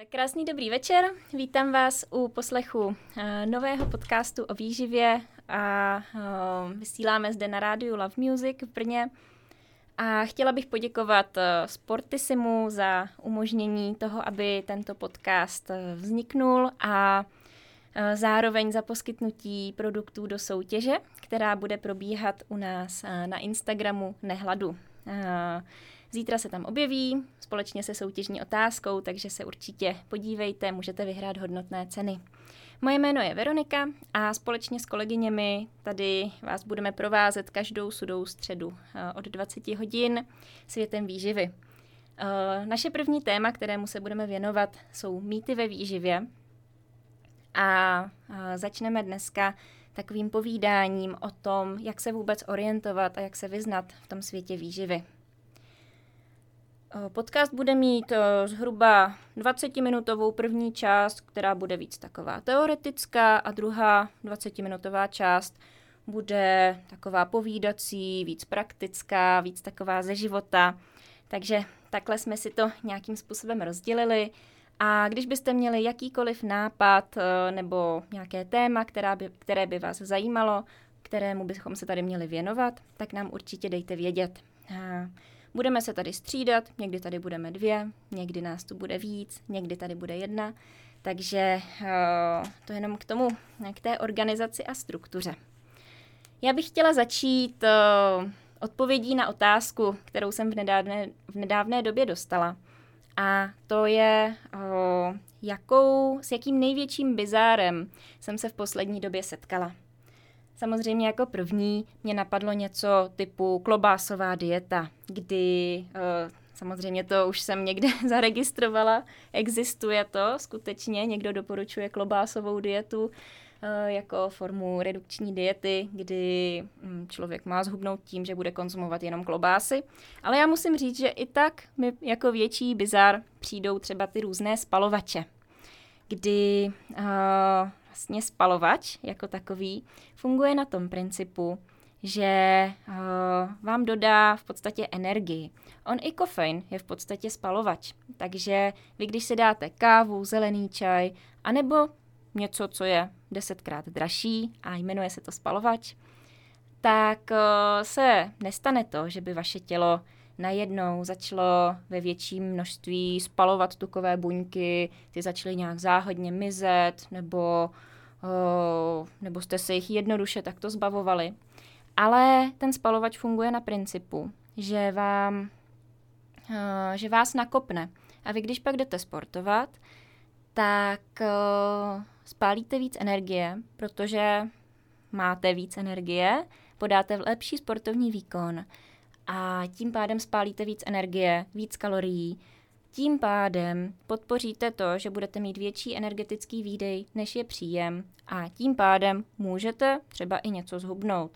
Tak krásný dobrý večer, vítám vás u poslechu uh, nového podcastu o výživě a uh, vysíláme zde na rádiu Love Music v Brně. A chtěla bych poděkovat uh, Sportisimu za umožnění toho, aby tento podcast vzniknul a zároveň za poskytnutí produktů do soutěže, která bude probíhat u nás na Instagramu Nehladu. Zítra se tam objeví společně se soutěžní otázkou, takže se určitě podívejte, můžete vyhrát hodnotné ceny. Moje jméno je Veronika a společně s kolegyněmi tady vás budeme provázet každou sudou středu eh, od 20 hodin světem výživy. Eh, naše první téma, kterému se budeme věnovat, jsou mýty ve výživě. A eh, začneme dneska takovým povídáním o tom, jak se vůbec orientovat a jak se vyznat v tom světě výživy. Eh, podcast bude mít eh, zhruba 20-minutovou první část, která bude víc taková teoretická a druhá 20-minutová část bude taková povídací, víc praktická, víc taková ze života. Takže takhle jsme si to nějakým způsobem rozdělili. A když byste měli jakýkoliv nápad eh, nebo nějaké téma, která by, které by vás zajímalo, kterému bychom se tady měli věnovat, tak nám určitě dejte vědět. Budeme se tady střídat, někdy tady budeme dvě, někdy nás tu bude víc, někdy tady bude jedna. Takže uh, to jenom k tomu, k té organizaci a struktuře. Já bych chtěla začít uh, odpovědí na otázku, kterou jsem v nedávné, v nedávné době dostala. A to je, uh, jakou, s jakým největším bizárem jsem se v poslední době setkala. Samozřejmě jako první mě napadlo něco typu klobásová dieta, kdy uh, samozřejmě to už jsem někde zaregistrovala, existuje to skutečně, někdo doporučuje klobásovou dietu uh, jako formu redukční diety, kdy um, člověk má zhubnout tím, že bude konzumovat jenom klobásy. Ale já musím říct, že i tak mi jako větší bizar přijdou třeba ty různé spalovače, kdy uh, vlastně spalovač jako takový funguje na tom principu, že uh, vám dodá v podstatě energii. On i kofein je v podstatě spalovač. Takže vy, když si dáte kávu, zelený čaj, anebo něco, co je desetkrát dražší a jmenuje se to spalovač, tak uh, se nestane to, že by vaše tělo najednou začalo ve větším množství spalovat tukové buňky, ty začaly nějak záhodně mizet, nebo, uh, nebo jste se jich jednoduše takto zbavovali. Ale ten spalovač funguje na principu, že vám, uh, že vás nakopne. A vy, když pak jdete sportovat, tak uh, spálíte víc energie, protože máte víc energie, podáte lepší sportovní výkon a tím pádem spálíte víc energie, víc kalorií. Tím pádem podpoříte to, že budete mít větší energetický výdej, než je příjem a tím pádem můžete třeba i něco zhubnout.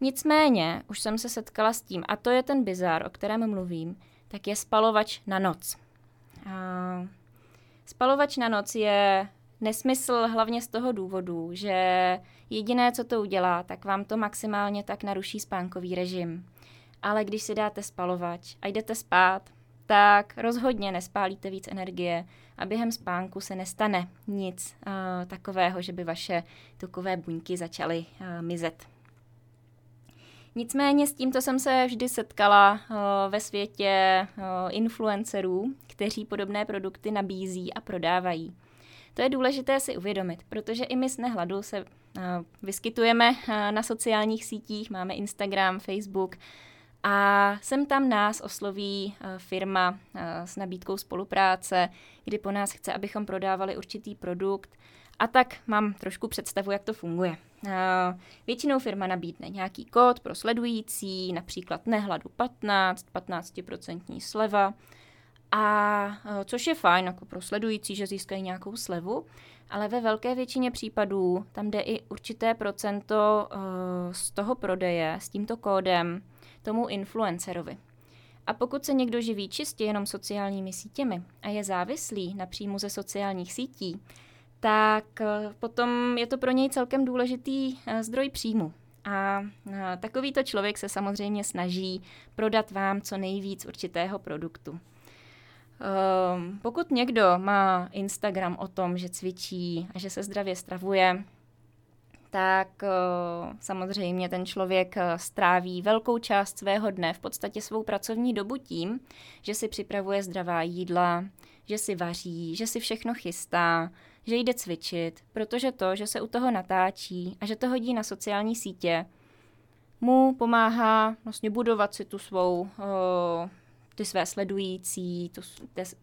Nicméně, už jsem se setkala s tím, a to je ten bizar, o kterém mluvím, tak je spalovač na noc. A spalovač na noc je nesmysl hlavně z toho důvodu, že jediné, co to udělá, tak vám to maximálně tak naruší spánkový režim ale když si dáte spalovač a jdete spát, tak rozhodně nespálíte víc energie a během spánku se nestane nic uh, takového, že by vaše tukové buňky začaly uh, mizet. Nicméně s tímto jsem se vždy setkala uh, ve světě uh, influencerů, kteří podobné produkty nabízí a prodávají. To je důležité si uvědomit, protože i my z Nehladu se uh, vyskytujeme na sociálních sítích, máme Instagram, Facebook, a sem tam nás osloví eh, firma eh, s nabídkou spolupráce, kdy po nás chce, abychom prodávali určitý produkt. A tak mám trošku představu, jak to funguje. Eh, většinou firma nabídne nějaký kód pro sledující, například nehladu 15, 15% sleva, a což je fajn jako pro sledující, že získají nějakou slevu, ale ve velké většině případů tam jde i určité procento z toho prodeje s tímto kódem tomu influencerovi. A pokud se někdo živí čistě jenom sociálními sítěmi a je závislý na příjmu ze sociálních sítí, tak eh, potom je to pro něj celkem důležitý eh, zdroj příjmu. A eh, takovýto člověk se samozřejmě snaží prodat vám co nejvíc určitého produktu. Um, pokud někdo má Instagram o tom, že cvičí a že se zdravě stravuje, tak uh, samozřejmě ten člověk uh, stráví velkou část svého dne, v podstatě svou pracovní dobu tím, že si připravuje zdravá jídla, že si vaří, že si všechno chystá, že jde cvičit, protože to, že se u toho natáčí a že to hodí na sociální sítě, mu pomáhá vlastně budovat si tu svou, uh, ty své sledující,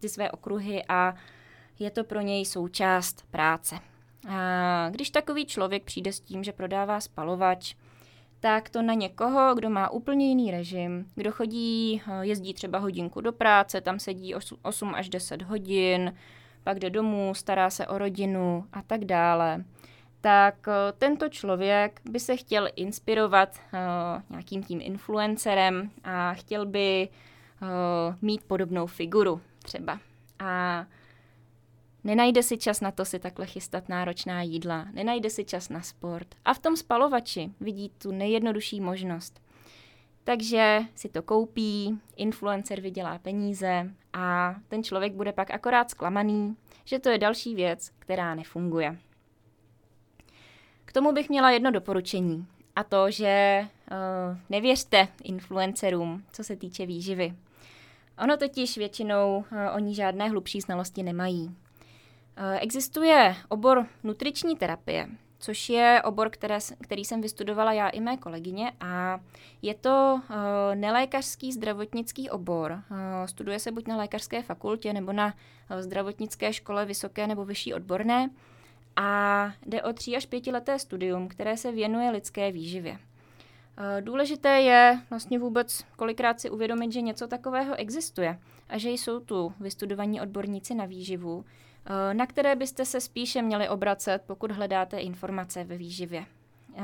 ty své okruhy a je to pro něj součást práce. A když takový člověk přijde s tím, že prodává spalovač, tak to na někoho, kdo má úplně jiný režim, kdo chodí, eh, jezdí třeba hodinku do práce, tam sedí 8 až 10 hodin, pak jde domů, stará se o rodinu a tak dále, tak eh, tento člověk by se chtěl inspirovat uh, nějakým tím influencerem a chtěl by mít podobnou figuru třeba. A Nenajde si čas na to si takhle chystat náročná jídla, nenajde si čas na sport. A v tom spalovači vidí tu nejjednodušší možnost. Takže si to koupí, influencer vydělá peníze a ten člověk bude pak akorát zklamaný, že to je další věc, která nefunguje. K tomu bych měla jedno doporučení a to, že uh, nevěřte influencerům, co se týče výživy. Ono totiž většinou uh, oni žádné hlubší znalosti nemají. Eh, existuje obor nutriční terapie, což je obor, které, který jsem vystudovala já i mé kolegyně a je to uh, nelékařský zdravotnický obor. Uh, studuje se buď na lékařské fakultě nebo na zdravotnické škole vysoké nebo vyšší odborné a jde o tří až pětileté studium, které se věnuje lidské výživě. Důležité je vlastně vůbec kolikrát si uvědomit, že něco takového existuje a že jsou tu vystudovaní odborníci na výživu, Eh, na které byste se spíše měli obracet, pokud hledáte informace ve výživě. Eh,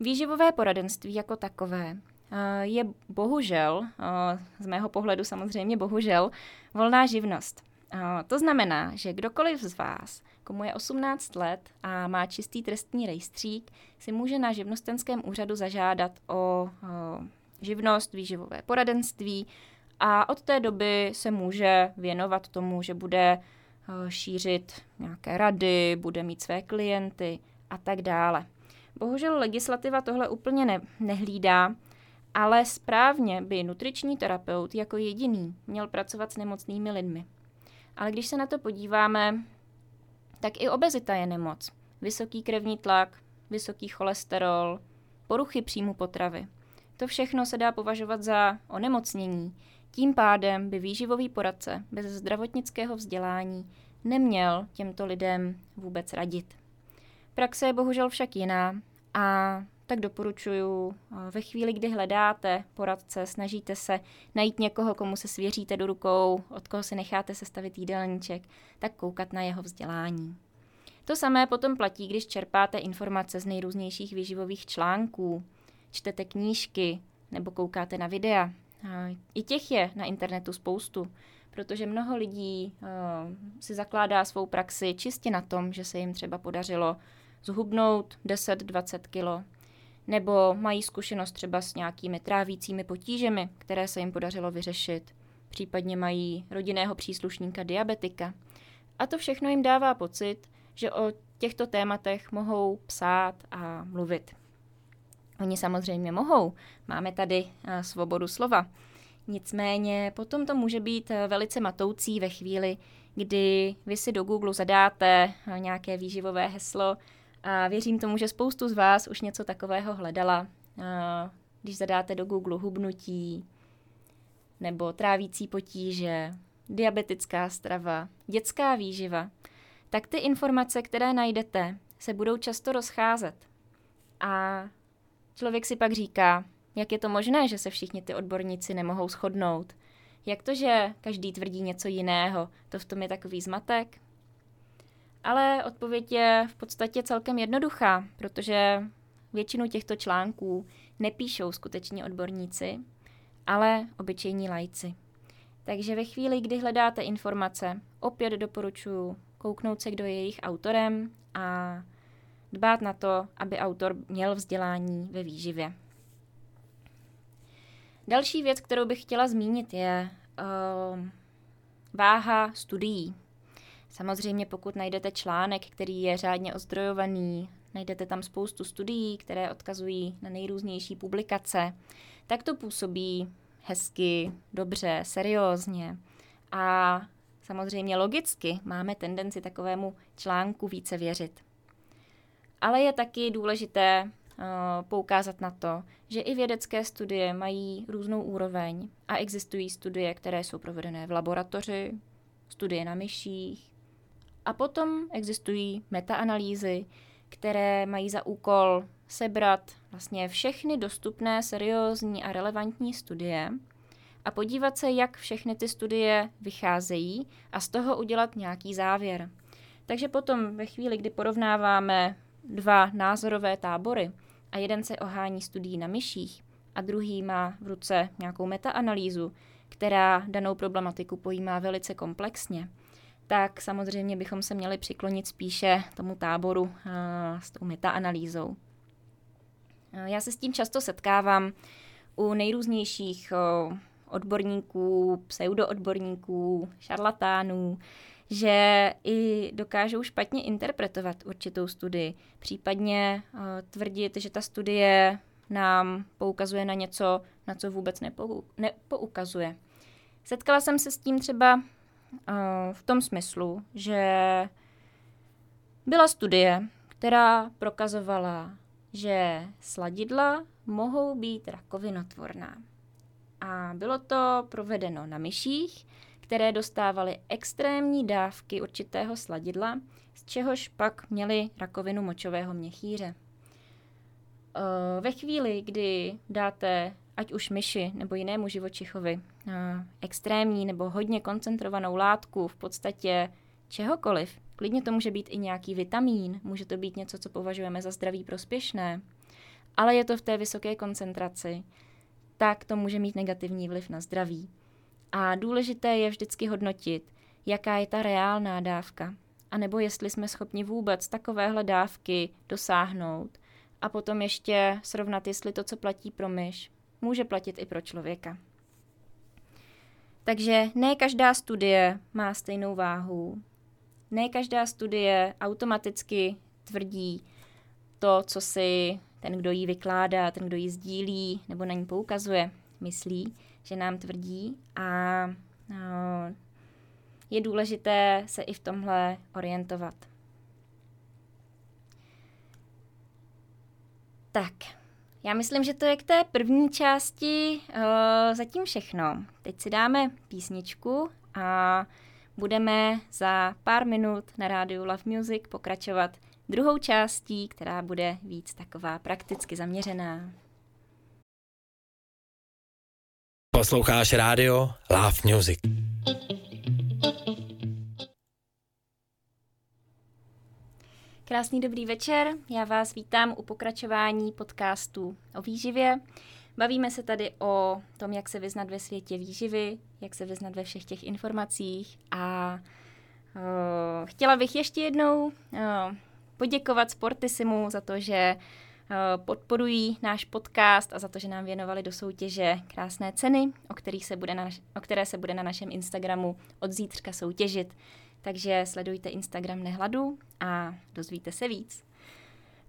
výživové poradenství jako takové eh, je bohužel, z mého pohledu samozřejmě bohužel, volná živnost. To znamená, že kdokoliv z vás, komu je 18 let a má čistý trestní rejstřík, si může na živnostenském úřadu zažádat o živnost, výživové poradenství a od té doby se může věnovat tomu, že bude Eh, šířit nějaké rady, bude mít své klienty a tak dále. Bohužel legislativa tohle úplně ne, nehlídá, ale správně by nutriční terapeut jako jediný měl pracovat s nemocnými lidmi. Ale když se na to podíváme, tak i obezita je nemoc. Vysoký krevní tlak, vysoký cholesterol, poruchy příjmu potravy. To všechno se dá považovat za onemocnění, tím pádem by výživový poradce bez zdravotnického vzdělání neměl těmto lidem vůbec radit. Praxe je bohužel však jiná a tak doporučuji ve chvíli, kdy hledáte poradce, snažíte se najít někoho, komu se svěříte do rukou, od koho si necháte sestavit jídelníček, tak koukat na jeho vzdělání. To samé potom platí, když čerpáte informace z nejrůznějších výživových článků, čtete knížky nebo koukáte na videa. I těch je na internetu spoustu, protože mnoho lidí uh, si zakládá svou praxi čistě na tom, že se jim třeba podařilo zhubnout 10-20 kilo, nebo mají zkušenost třeba s nějakými trávícími potížemi, které se jim podařilo vyřešit, případně mají rodinného příslušníka diabetika. A to všechno jim dává pocit, že o těchto tématech mohou psát a mluvit. Oni samozřejmě mohou. Máme tady uh, svobodu slova. Nicméně potom to může být uh, velice matoucí ve chvíli, kdy vy si do Google zadáte uh, nějaké výživové heslo a věřím tomu, že spoustu z vás už něco takového hledala. Když zadáte do Google hubnutí nebo trávící potíže, diabetická strava, dětská výživa, tak ty informace, které najdete, se budou často rozcházet. A Člověk si pak říká, jak je to možné, že se všichni ty odborníci nemohou shodnout. Jak to, že každý tvrdí něco jiného, to v tom je takový zmatek? Ale odpověď je v podstatě celkem jednoduchá, protože většinu těchto článků nepíšou skuteční odborníci, ale obyčejní lajci. Takže ve chvíli, kdy hledáte informace, opět doporučuji kouknout se, kdo je jejich autorem a dbát na to, aby autor měl vzdělání ve výživě. Další věc, kterou bych chtěla zmínit, je uh, váha studií. Samozřejmě pokud najdete článek, který je řádně ozdrojovaný, najdete tam spoustu studií, které odkazují na nejrůznější publikace, tak to působí hezky, dobře, seriózně. A samozřejmě logicky máme tendenci takovému článku více věřit. Ale je taky důležité uh, poukázat na to, že i vědecké studie mají různou úroveň a existují studie, které jsou provedené v laboratoři, studie na myších a potom existují metaanalýzy, které mají za úkol sebrat vlastně všechny dostupné, seriózní a relevantní studie a podívat se, jak všechny ty studie vycházejí a z toho udělat nějaký závěr. Takže potom ve chvíli, kdy porovnáváme dva názorové tábory a jeden se ohání studií na myších a druhý má v ruce nějakou metaanalýzu, která danou problematiku pojímá velice komplexně, tak samozřejmě bychom se měli přiklonit spíše tomu táboru uh, s tou metaanalýzou. Uh, já se s tím často setkávám u nejrůznějších uh, odborníků, pseudoodborníků, šarlatánů, že i dokážou špatně interpretovat určitou studii, případně uh, tvrdit, že ta studie nám poukazuje na něco, na co vůbec nepou, nepoukazuje. Setkala jsem se s tím třeba uh, v tom smyslu, že byla studie, která prokazovala, že sladidla mohou být rakovinotvorná. A bylo to provedeno na myších, které dostávaly extrémní dávky určitého sladidla, z čehož pak měli rakovinu močového měchýře. Eh, ve chvíli, kdy dáte ať už myši nebo jinému živočichovi eh, extrémní nebo hodně koncentrovanou látku v podstatě čehokoliv, klidně to může být i nějaký vitamín, může to být něco, co považujeme za zdraví prospěšné, ale je to v té vysoké koncentraci, tak to může mít negativní vliv na zdraví. A důležité je vždycky hodnotit, jaká je ta reálná dávka, anebo jestli jsme schopni vůbec takovéhle dávky dosáhnout a potom ještě srovnat, jestli to, co platí pro myš, může platit i pro člověka. Takže ne každá studie má stejnou váhu, ne každá studie automaticky tvrdí to, co si ten, kdo ji vykládá, ten, kdo ji sdílí nebo na ní poukazuje, myslí, že nám tvrdí a no, je důležité se i v tomhle orientovat. Tak, já myslím, že to je k té první části uh, zatím všechno. Teď si dáme písničku a budeme za pár minut na rádiu Love Music pokračovat druhou částí, která bude víc taková prakticky zaměřená. Posloucháš rádio Love Music. Krásný dobrý večer, já vás vítám u pokračování podcastu o výživě. Bavíme se tady o tom, jak se vyznat ve světě výživy, jak se vyznat ve všech těch informacích a uh, chtěla bych ještě jednou uh, poděkovat Sportisimu za to, že podporují náš podcast a za to, že nám věnovali do soutěže krásné ceny, o, kterých se bude na naš- o které se bude na našem Instagramu od zítřka soutěžit. Takže sledujte Instagram Nehladu a dozvíte se víc.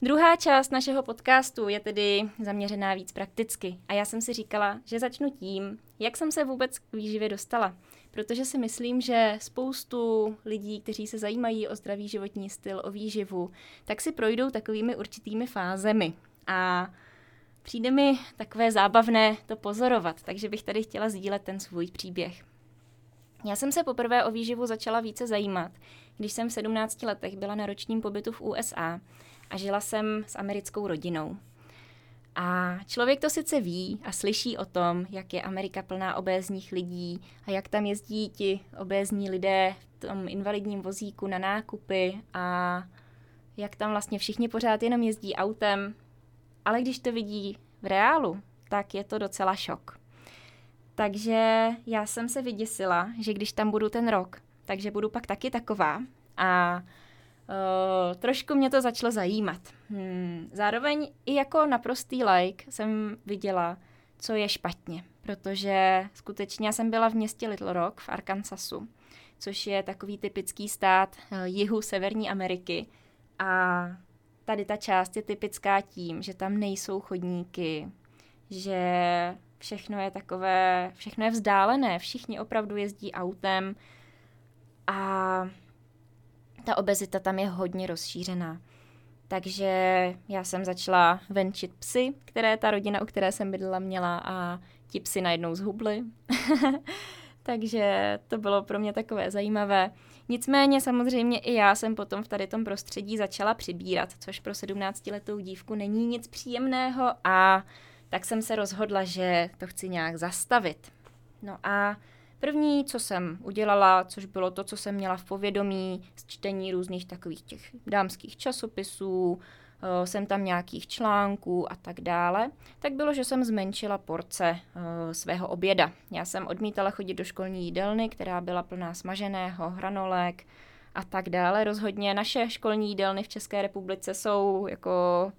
Druhá část našeho podcastu je tedy zaměřená víc prakticky a já jsem si říkala, že začnu tím, jak jsem se vůbec k výživě dostala. Protože si myslím, že spoustu lidí, kteří se zajímají o zdravý životní styl, o výživu, tak si projdou takovými určitými fázemi. A přijde mi takové zábavné to pozorovat, takže bych tady chtěla sdílet ten svůj příběh. Já jsem se poprvé o výživu začala více zajímat, když jsem v 17 letech byla na ročním pobytu v USA a žila jsem s americkou rodinou. A člověk to sice ví a slyší o tom, jak je Amerika plná obézních lidí a jak tam jezdí ti obézní lidé v tom invalidním vozíku na nákupy a jak tam vlastně všichni pořád jenom jezdí autem. Ale když to vidí v reálu, tak je to docela šok. Takže já jsem se vyděsila, že když tam budu ten rok, takže budu pak taky taková. A uh, trošku mě to začalo zajímat. Hmm. Zároveň i jako naprostý like jsem viděla, co je špatně, protože skutečně jsem byla v městě Little Rock v Arkansasu což je takový typický stát eh, jihu Severní Ameriky. A tady ta část je typická tím, že tam nejsou chodníky, že všechno je takové, všechno je vzdálené, všichni opravdu jezdí autem a ta obezita tam je hodně rozšířená. Takže já jsem začala venčit psy, které ta rodina, u které jsem bydlela, měla a ti psy najednou zhubly. Takže to bylo pro mě takové zajímavé. Nicméně samozřejmě i já jsem potom v tady tom prostředí začala přibírat, což pro 17-letou dívku není nic příjemného a tak jsem se rozhodla, že to chci nějak zastavit. No a první, co jsem udělala, což bylo to, co jsem měla v povědomí z čtení různých takových těch dámských časopisů, Eh, jsem tam nějakých článků a tak dále, tak bylo, že jsem zmenšila porce uh, svého oběda. Já jsem odmítala chodit do školní jídelny, která byla plná smaženého, hranolek a tak dále. Rozhodně naše školní jídelny v České republice jsou jako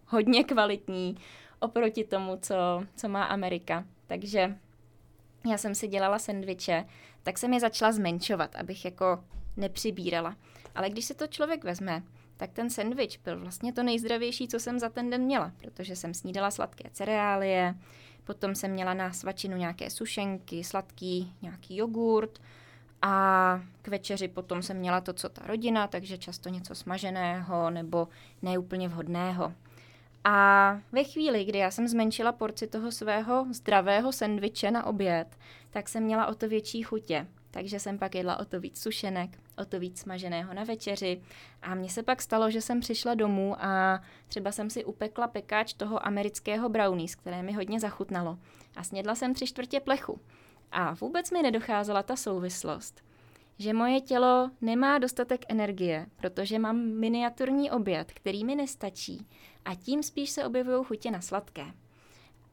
hodně kvalitní oproti tomu, co, co má Amerika. Takže já jsem si dělala sendviče, tak jsem je začala zmenšovat, abych jako nepřibírala. Ale když se to člověk vezme, tak ten sendvič byl vlastně to nejzdravější, co jsem za ten den měla, protože jsem snídala sladké cereálie, potom jsem měla na svačinu nějaké sušenky, sladký nějaký jogurt a k večeři potom jsem měla to, co ta rodina, takže často něco smaženého nebo neúplně vhodného. A ve chvíli, kdy já jsem zmenšila porci toho svého zdravého sendviče na oběd, tak jsem měla o to větší chutě. Takže jsem pak jedla o to víc sušenek, o to víc smaženého na večeři. A mně se pak stalo, že jsem přišla domů a třeba jsem si upekla pekáč toho amerického brownies, které mi hodně zachutnalo. A snědla jsem tři čtvrtě plechu. A vůbec mi nedocházela ta souvislost, že moje tělo nemá dostatek energie, protože mám miniaturní oběd, který mi nestačí a tím spíš se objevují chutě na sladké.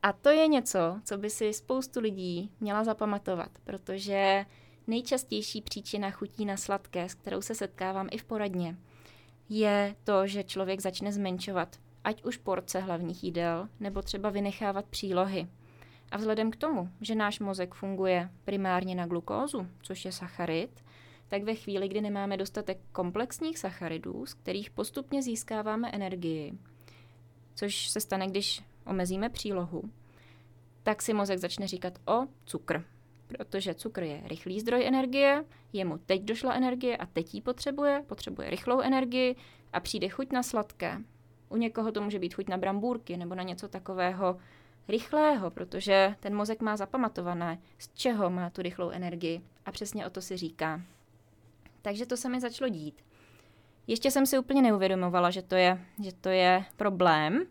A to je něco, co by si spoustu lidí měla zapamatovat, protože nejčastější příčina chutí na sladké, s kterou se setkávám i v poradně, je to, že člověk začne zmenšovat ať už porce hlavních jídel, nebo třeba vynechávat přílohy. A vzhledem k tomu, že náš mozek funguje primárně na glukózu, což je sacharid, tak ve chvíli, kdy nemáme dostatek komplexních sacharidů, z kterých postupně získáváme energii, což se stane, když omezíme přílohu, tak si mozek začne říkat o cukr protože cukr je rychlý zdroj energie, jemu teď došla energie a teď ji potřebuje, potřebuje rychlou energii a přijde chuť na sladké. U někoho to může být chuť na brambůrky nebo na něco takového rychlého, protože ten mozek má zapamatované, z čeho má tu rychlou energii a přesně o to si říká. Takže to se mi začalo dít. Ještě jsem si úplně neuvědomovala, že to je, že to je problém,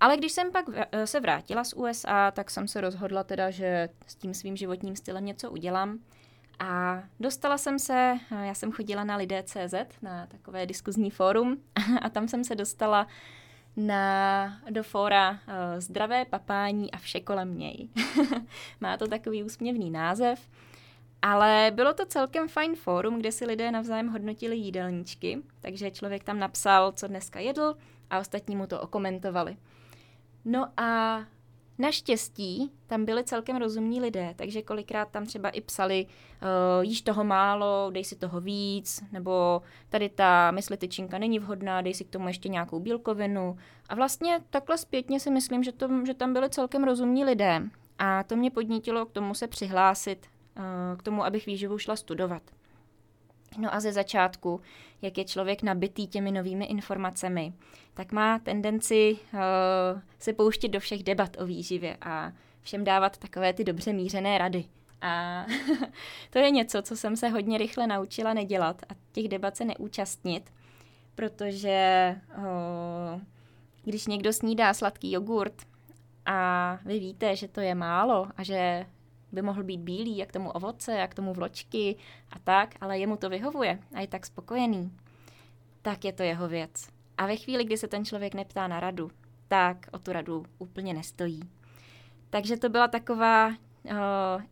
ale když jsem pak eh, se vrátila z USA, tak jsem se rozhodla teda, že s tím svým životním stylem něco udělám. A dostala jsem se, eh, já jsem chodila na lidé.cz, na takové diskuzní fórum, a tam jsem se dostala na, do fóra uh, Zdravé papání a vše kolem něj. Má to takový úsměvný název, ale bylo to celkem fajn fórum, kde si lidé navzájem hodnotili jídelníčky, takže člověk tam napsal, co dneska jedl a ostatní mu to okomentovali. No a Naštěstí tam byli celkem rozumní lidé, takže kolikrát tam třeba i psali, uh, jíš toho málo, dej si toho víc, nebo tady ta mysli tyčinka není vhodná, dej si k tomu ještě nějakou bílkovinu. A vlastně takhle zpětně si myslím, že, to, že tam byli celkem rozumní lidé. A to mě podnítilo k tomu se přihlásit, k tomu, abych výživu šla studovat. No a ze začátku, jak je člověk nabitý těmi novými informacemi, tak má tendenci uh, se pouštět do všech debat o výživě a všem dávat takové ty dobře mířené rady. A to je něco, co jsem se hodně rychle naučila nedělat a těch debat se neúčastnit, protože uh, když někdo snídá sladký jogurt a vy víte, že to je málo a že by mohl být bílý, jak tomu ovoce, jak tomu vločky a tak, ale jemu to vyhovuje a je tak spokojený, tak je to jeho věc. A ve chvíli, kdy se ten člověk neptá na radu, tak o tu radu úplně nestojí. Takže to byla taková uh,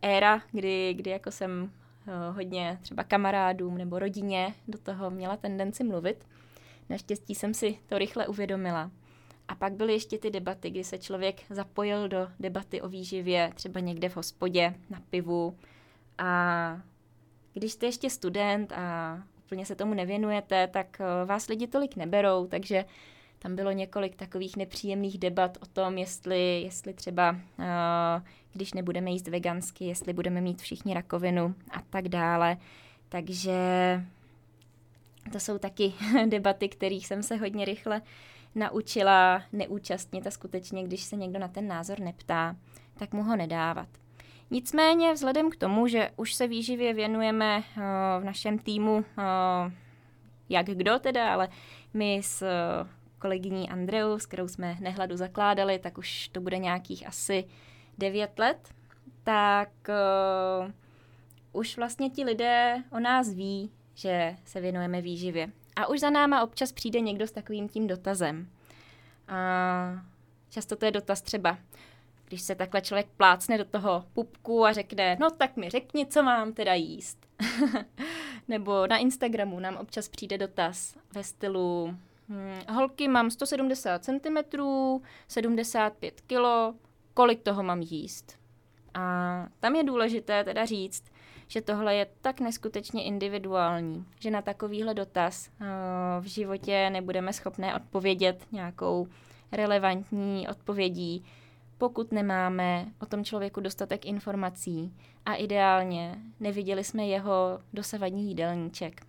éra, kdy, kdy jako jsem uh, hodně třeba kamarádům nebo rodině do toho měla tendenci mluvit. Naštěstí jsem si to rychle uvědomila a pak byly ještě ty debaty, kdy se člověk zapojil do debaty o výživě, třeba někde v hospodě, na pivu. A když jste ještě student a úplně se tomu nevěnujete, tak uh, vás lidi tolik neberou, takže tam bylo několik takových nepříjemných debat o tom, jestli, jestli třeba, uh, když nebudeme jíst vegansky, jestli budeme mít všichni rakovinu a tak dále. Takže to jsou taky debaty, kterých jsem se hodně rychle naučila neúčastnit a skutečně, když se někdo na ten názor neptá, tak mu ho nedávat. Nicméně vzhledem k tomu, že už se výživě věnujeme uh, v našem týmu, uh, jak kdo teda, ale my s uh, kolegyní Andreou, s kterou jsme Nehladu zakládali, tak už to bude nějakých asi 9 let, tak už vlastně ti lidé o nás ví, že se věnujeme výživě. A už za náma občas přijde někdo s takovým tím dotazem. A často to je dotaz třeba, když se takhle člověk plácne do toho pupku a řekne, no tak mi řekni, co mám teda jíst. Nebo na Instagramu nám občas přijde dotaz ve stylu, hm, holky, mám 170 cm, 75 kg, kolik toho mám jíst? A tam je důležité teda říct, že tohle je tak neskutečně individuální, že na takovýhle dotaz uh, v životě nebudeme schopné odpovědět nějakou relevantní odpovědí, pokud nemáme o tom člověku dostatek informací a ideálně neviděli jsme jeho dosavadní jídelníček.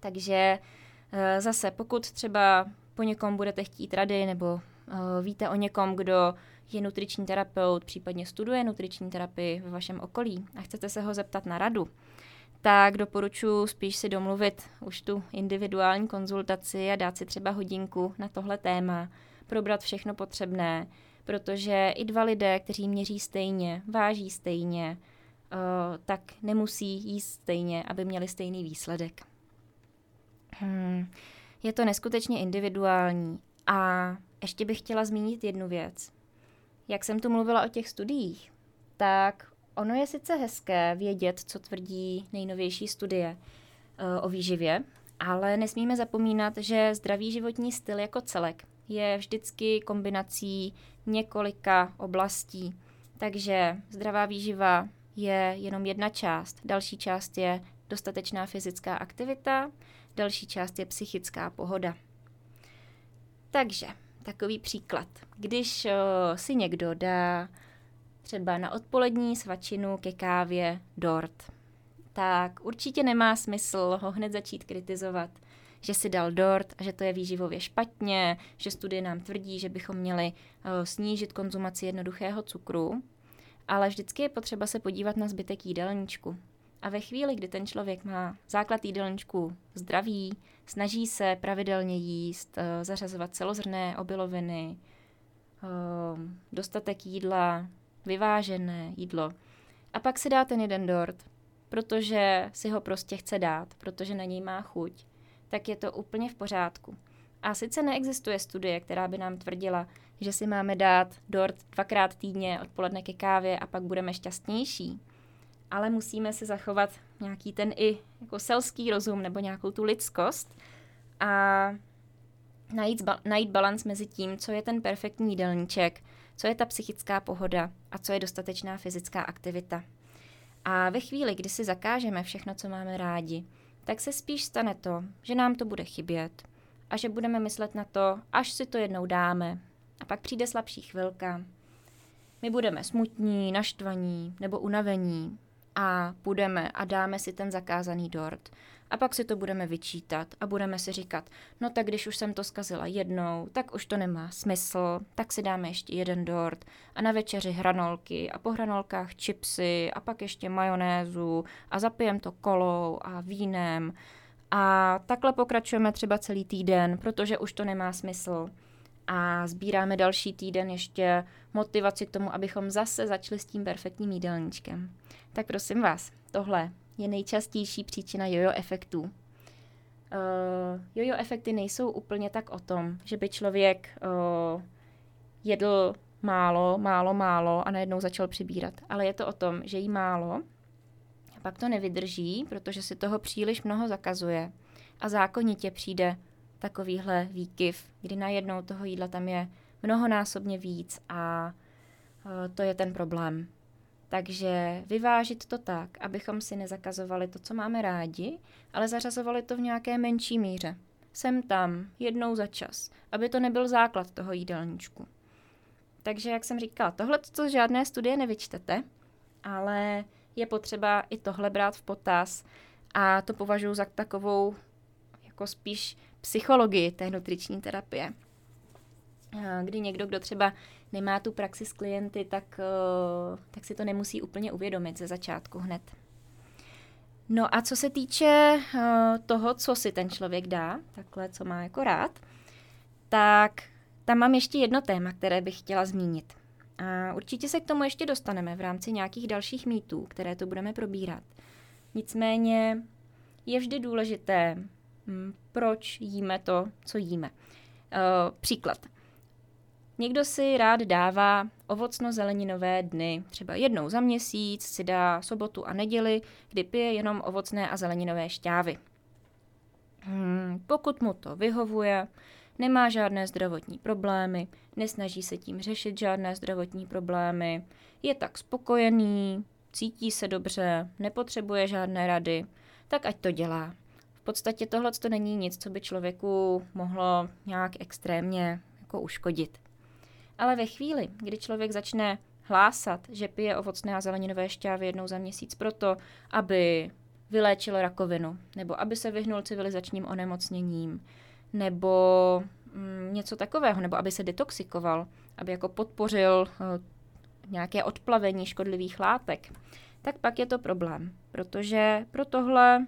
Takže uh, zase, pokud třeba po někom budete chtít rady nebo uh, víte o někom, kdo je nutriční terapeut, případně studuje nutriční terapii ve vašem okolí a chcete se ho zeptat na radu, tak doporučuji spíš si domluvit už tu individuální konzultaci a dát si třeba hodinku na tohle téma, probrat všechno potřebné, protože i dva lidé, kteří měří stejně, váží stejně, uh, tak nemusí jíst stejně, aby měli stejný výsledek. Hmm. Je to neskutečně individuální. A ještě bych chtěla zmínit jednu věc jak jsem tu mluvila o těch studiích, tak ono je sice hezké vědět, co tvrdí nejnovější studie uh, o výživě, ale nesmíme zapomínat, že zdravý životní styl jako celek je vždycky kombinací několika oblastí. Takže zdravá výživa je jenom jedna část. Další část je dostatečná fyzická aktivita, další část je psychická pohoda. Takže takový příklad. Když uh, si někdo dá třeba na odpolední svačinu ke kávě dort, tak určitě nemá smysl ho hned začít kritizovat, že si dal dort a že to je výživově špatně, že studie nám tvrdí, že bychom měli uh, snížit konzumaci jednoduchého cukru, ale vždycky je potřeba se podívat na zbytek jídelníčku. A ve chvíli, kdy ten člověk má základ jídelníčku zdravý, snaží se pravidelně jíst, eh, zařazovat celozrné obiloviny, eh, dostatek jídla, vyvážené jídlo. A pak si dá ten jeden dort, protože si ho prostě chce dát, protože na něj má chuť, tak je to úplně v pořádku. A sice neexistuje studie, která by nám tvrdila, že si máme dát dort dvakrát týdně odpoledne ke kávě a pak budeme šťastnější ale musíme si zachovat nějaký ten i jako selský rozum nebo nějakou tu lidskost a najít, ba- najít balans mezi tím, co je ten perfektní jídelníček, co je ta psychická pohoda a co je dostatečná fyzická aktivita. A ve chvíli, kdy si zakážeme všechno, co máme rádi, tak se spíš stane to, že nám to bude chybět a že budeme myslet na to, až si to jednou dáme. A pak přijde slabší chvilka. My budeme smutní, naštvaní nebo unavení a půjdeme a dáme si ten zakázaný dort. A pak si to budeme vyčítat a budeme si říkat, no tak když už jsem to zkazila jednou, tak už to nemá smysl, tak si dáme ještě jeden dort a na večeři hranolky a po hranolkách chipsy a pak ještě majonézu a zapijem to kolou a vínem. A takhle pokračujeme třeba celý týden, protože už to nemá smysl a sbíráme další týden ještě motivaci k tomu, abychom zase začali s tím perfektním jídelníčkem. Tak prosím vás, tohle je nejčastější příčina jojo efektů. Uh, jojo efekty nejsou úplně tak o tom, že by člověk uh, jedl málo, málo, málo a najednou začal přibírat. Ale je to o tom, že jí málo, a pak to nevydrží, protože si toho příliš mnoho zakazuje a zákonitě přijde takovýhle výkyv, kdy najednou toho jídla tam je mnohonásobně víc a uh, to je ten problém. Takže vyvážit to tak, abychom si nezakazovali to, co máme rádi, ale zařazovali to v nějaké menší míře. Sem tam, jednou za čas, aby to nebyl základ toho jídelníčku. Takže, jak jsem říkala, tohle to žádné studie nevyčtete, ale je potřeba i tohle brát v potaz a to považuji za takovou jako spíš psychologii té nutriční terapie. Kdy někdo, kdo třeba nemá tu praxi s klienty, tak, tak si to nemusí úplně uvědomit ze začátku hned. No a co se týče toho, co si ten člověk dá, takhle, co má jako rád, tak tam mám ještě jedno téma, které bych chtěla zmínit. A určitě se k tomu ještě dostaneme v rámci nějakých dalších mýtů, které tu budeme probírat. Nicméně je vždy důležité, proč jíme to, co jíme. Uh, příklad. Někdo si rád dává ovocno-zeleninové dny. Třeba jednou za měsíc si dá sobotu a neděli, kdy pije jenom ovocné a zeleninové šťávy. Hmm, pokud mu to vyhovuje, nemá žádné zdravotní problémy, nesnaží se tím řešit žádné zdravotní problémy, je tak spokojený, cítí se dobře, nepotřebuje žádné rady, tak ať to dělá. Podstatě tohle to není nic, co by člověku mohlo nějak extrémně jako uškodit. Ale ve chvíli, kdy člověk začne hlásat, že pije ovocné a zeleninové šťávy jednou za měsíc proto, aby vyléčil rakovinu, nebo aby se vyhnul civilizačním onemocněním, nebo mm, něco takového, nebo aby se detoxikoval, aby jako podpořil uh, nějaké odplavení škodlivých látek, tak pak je to problém, protože pro tohle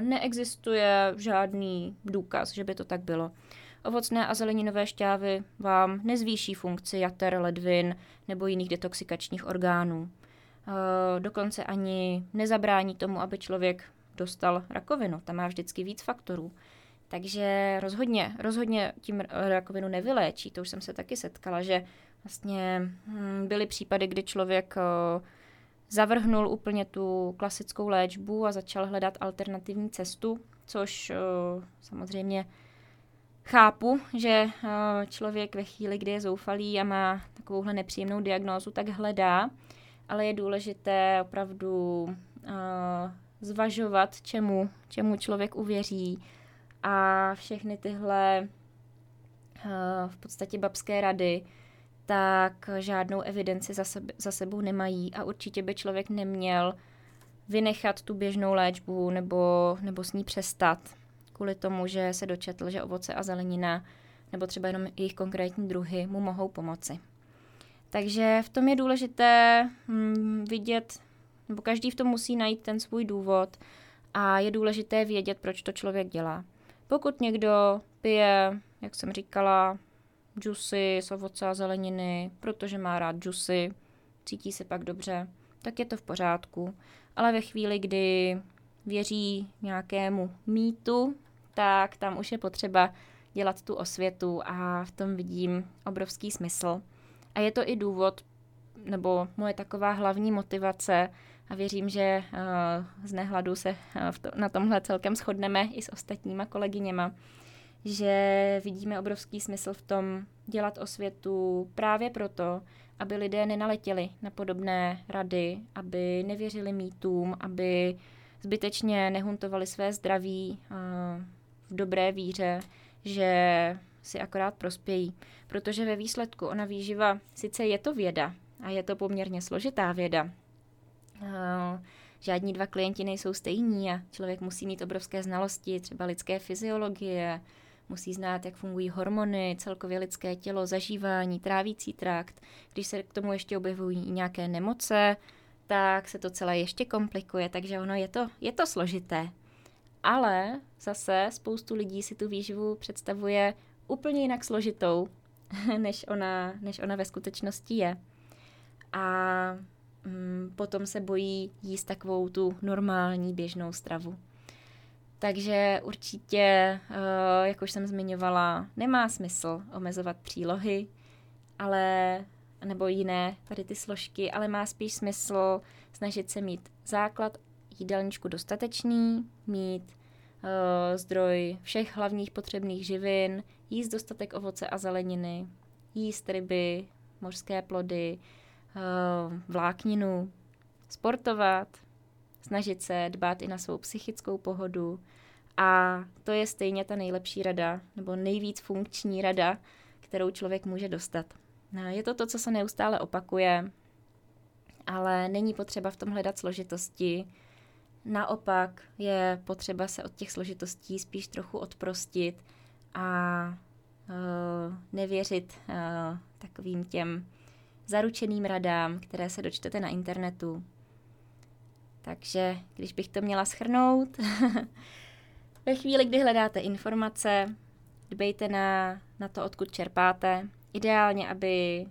neexistuje žádný důkaz, že by to tak bylo. Ovocné a zeleninové šťávy vám nezvýší funkci jater, ledvin nebo jiných detoxikačních orgánů. Uh, dokonce ani nezabrání tomu, aby člověk dostal rakovinu. Tam má vždycky víc faktorů. Takže rozhodně, rozhodně tím rakovinu nevyléčí. To už jsem se taky setkala, že vlastně hm, byly případy, kdy člověk uh, zavrhnul úplně tu klasickou léčbu a začal hledat alternativní cestu, což uh, samozřejmě chápu, že uh, člověk ve chvíli, kdy je zoufalý a má takovouhle nepříjemnou diagnózu, tak hledá, ale je důležité opravdu uh, zvažovat, čemu, čemu člověk uvěří, a všechny tyhle v podstatě babské rady, tak žádnou evidenci za, sebe, za sebou nemají a určitě by člověk neměl vynechat tu běžnou léčbu nebo, nebo s ní přestat kvůli tomu, že se dočetl, že ovoce a zelenina nebo třeba jenom jejich konkrétní druhy mu mohou pomoci. Takže v tom je důležité hm, vidět, nebo každý v tom musí najít ten svůj důvod a je důležité vědět, proč to člověk dělá. Pokud někdo pije, jak jsem říkala, džusy z ovoce a zeleniny, protože má rád džusy, cítí se pak dobře, tak je to v pořádku. Ale ve chvíli, kdy věří nějakému mýtu, tak tam už je potřeba dělat tu osvětu a v tom vidím obrovský smysl. A je to i důvod, nebo moje taková hlavní motivace, a věřím, že uh, z nehladu se to, na tomhle celkem shodneme i s ostatníma kolegyněma, že vidíme obrovský smysl v tom dělat osvětu právě proto, aby lidé nenaletěli na podobné rady, aby nevěřili mýtům, aby zbytečně nehuntovali své zdraví v dobré víře, že si akorát prospějí. Protože ve výsledku ona výživa, sice je to věda a je to poměrně složitá věda, žádní dva klienti nejsou stejní a člověk musí mít obrovské znalosti třeba lidské fyziologie, musí znát, jak fungují hormony, celkově lidské tělo, zažívání, trávící trakt. Když se k tomu ještě objevují nějaké nemoce, tak se to celé ještě komplikuje, takže ono je to, je to složité. Ale zase spoustu lidí si tu výživu představuje úplně jinak složitou, než ona, než ona ve skutečnosti je. A mm, potom se bojí jíst takovou tu normální běžnou stravu. Takže určitě, uh, jak už jsem zmiňovala, nemá smysl omezovat přílohy, ale nebo jiné tady ty složky, ale má spíš smysl snažit se mít základ jídelníčku dostatečný, mít uh, zdroj všech hlavních potřebných živin, jíst dostatek ovoce a zeleniny, jíst ryby, mořské plody, vlákninu, sportovat, snažit se dbát i na svou psychickou pohodu a to je stejně ta nejlepší rada, nebo nejvíc funkční rada, kterou člověk může dostat. No, je to to, co se neustále opakuje, ale není potřeba v tom hledat složitosti. Naopak je potřeba se od těch složitostí spíš trochu odprostit a uh, nevěřit uh, takovým těm zaručeným radám, které se dočtete na internetu. Takže když bych to měla schrnout, ve chvíli, kdy hledáte informace, dbejte na, na to, odkud čerpáte. Ideálně, aby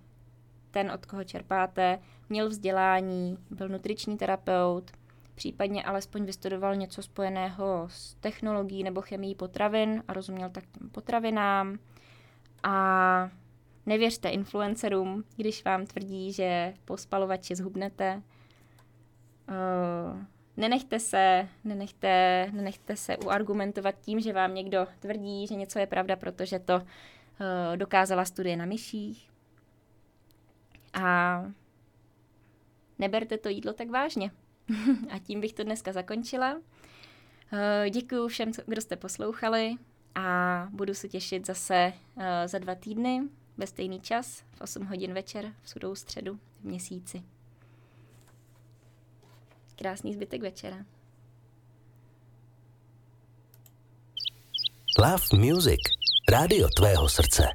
ten, od koho čerpáte, měl vzdělání, byl nutriční terapeut, případně alespoň vystudoval něco spojeného s technologií nebo chemií potravin a rozuměl tak těm potravinám. A nevěřte influencerům, když vám tvrdí, že po spalovači zhubnete. Uh, nenechte se, nenechte, nenechte se uargumentovat tím, že vám někdo tvrdí, že něco je pravda, protože to uh, dokázala studie na myších. A neberte to jídlo tak vážně. a tím bych to dneska zakončila. Uh, děkuji všem, kdo jste poslouchali a budu se těšit zase za dva týdny ve stejný čas v 8 hodin večer v sudou středu v měsíci. Krásný zbytek večera. Love Music. Rádio tvého srdce.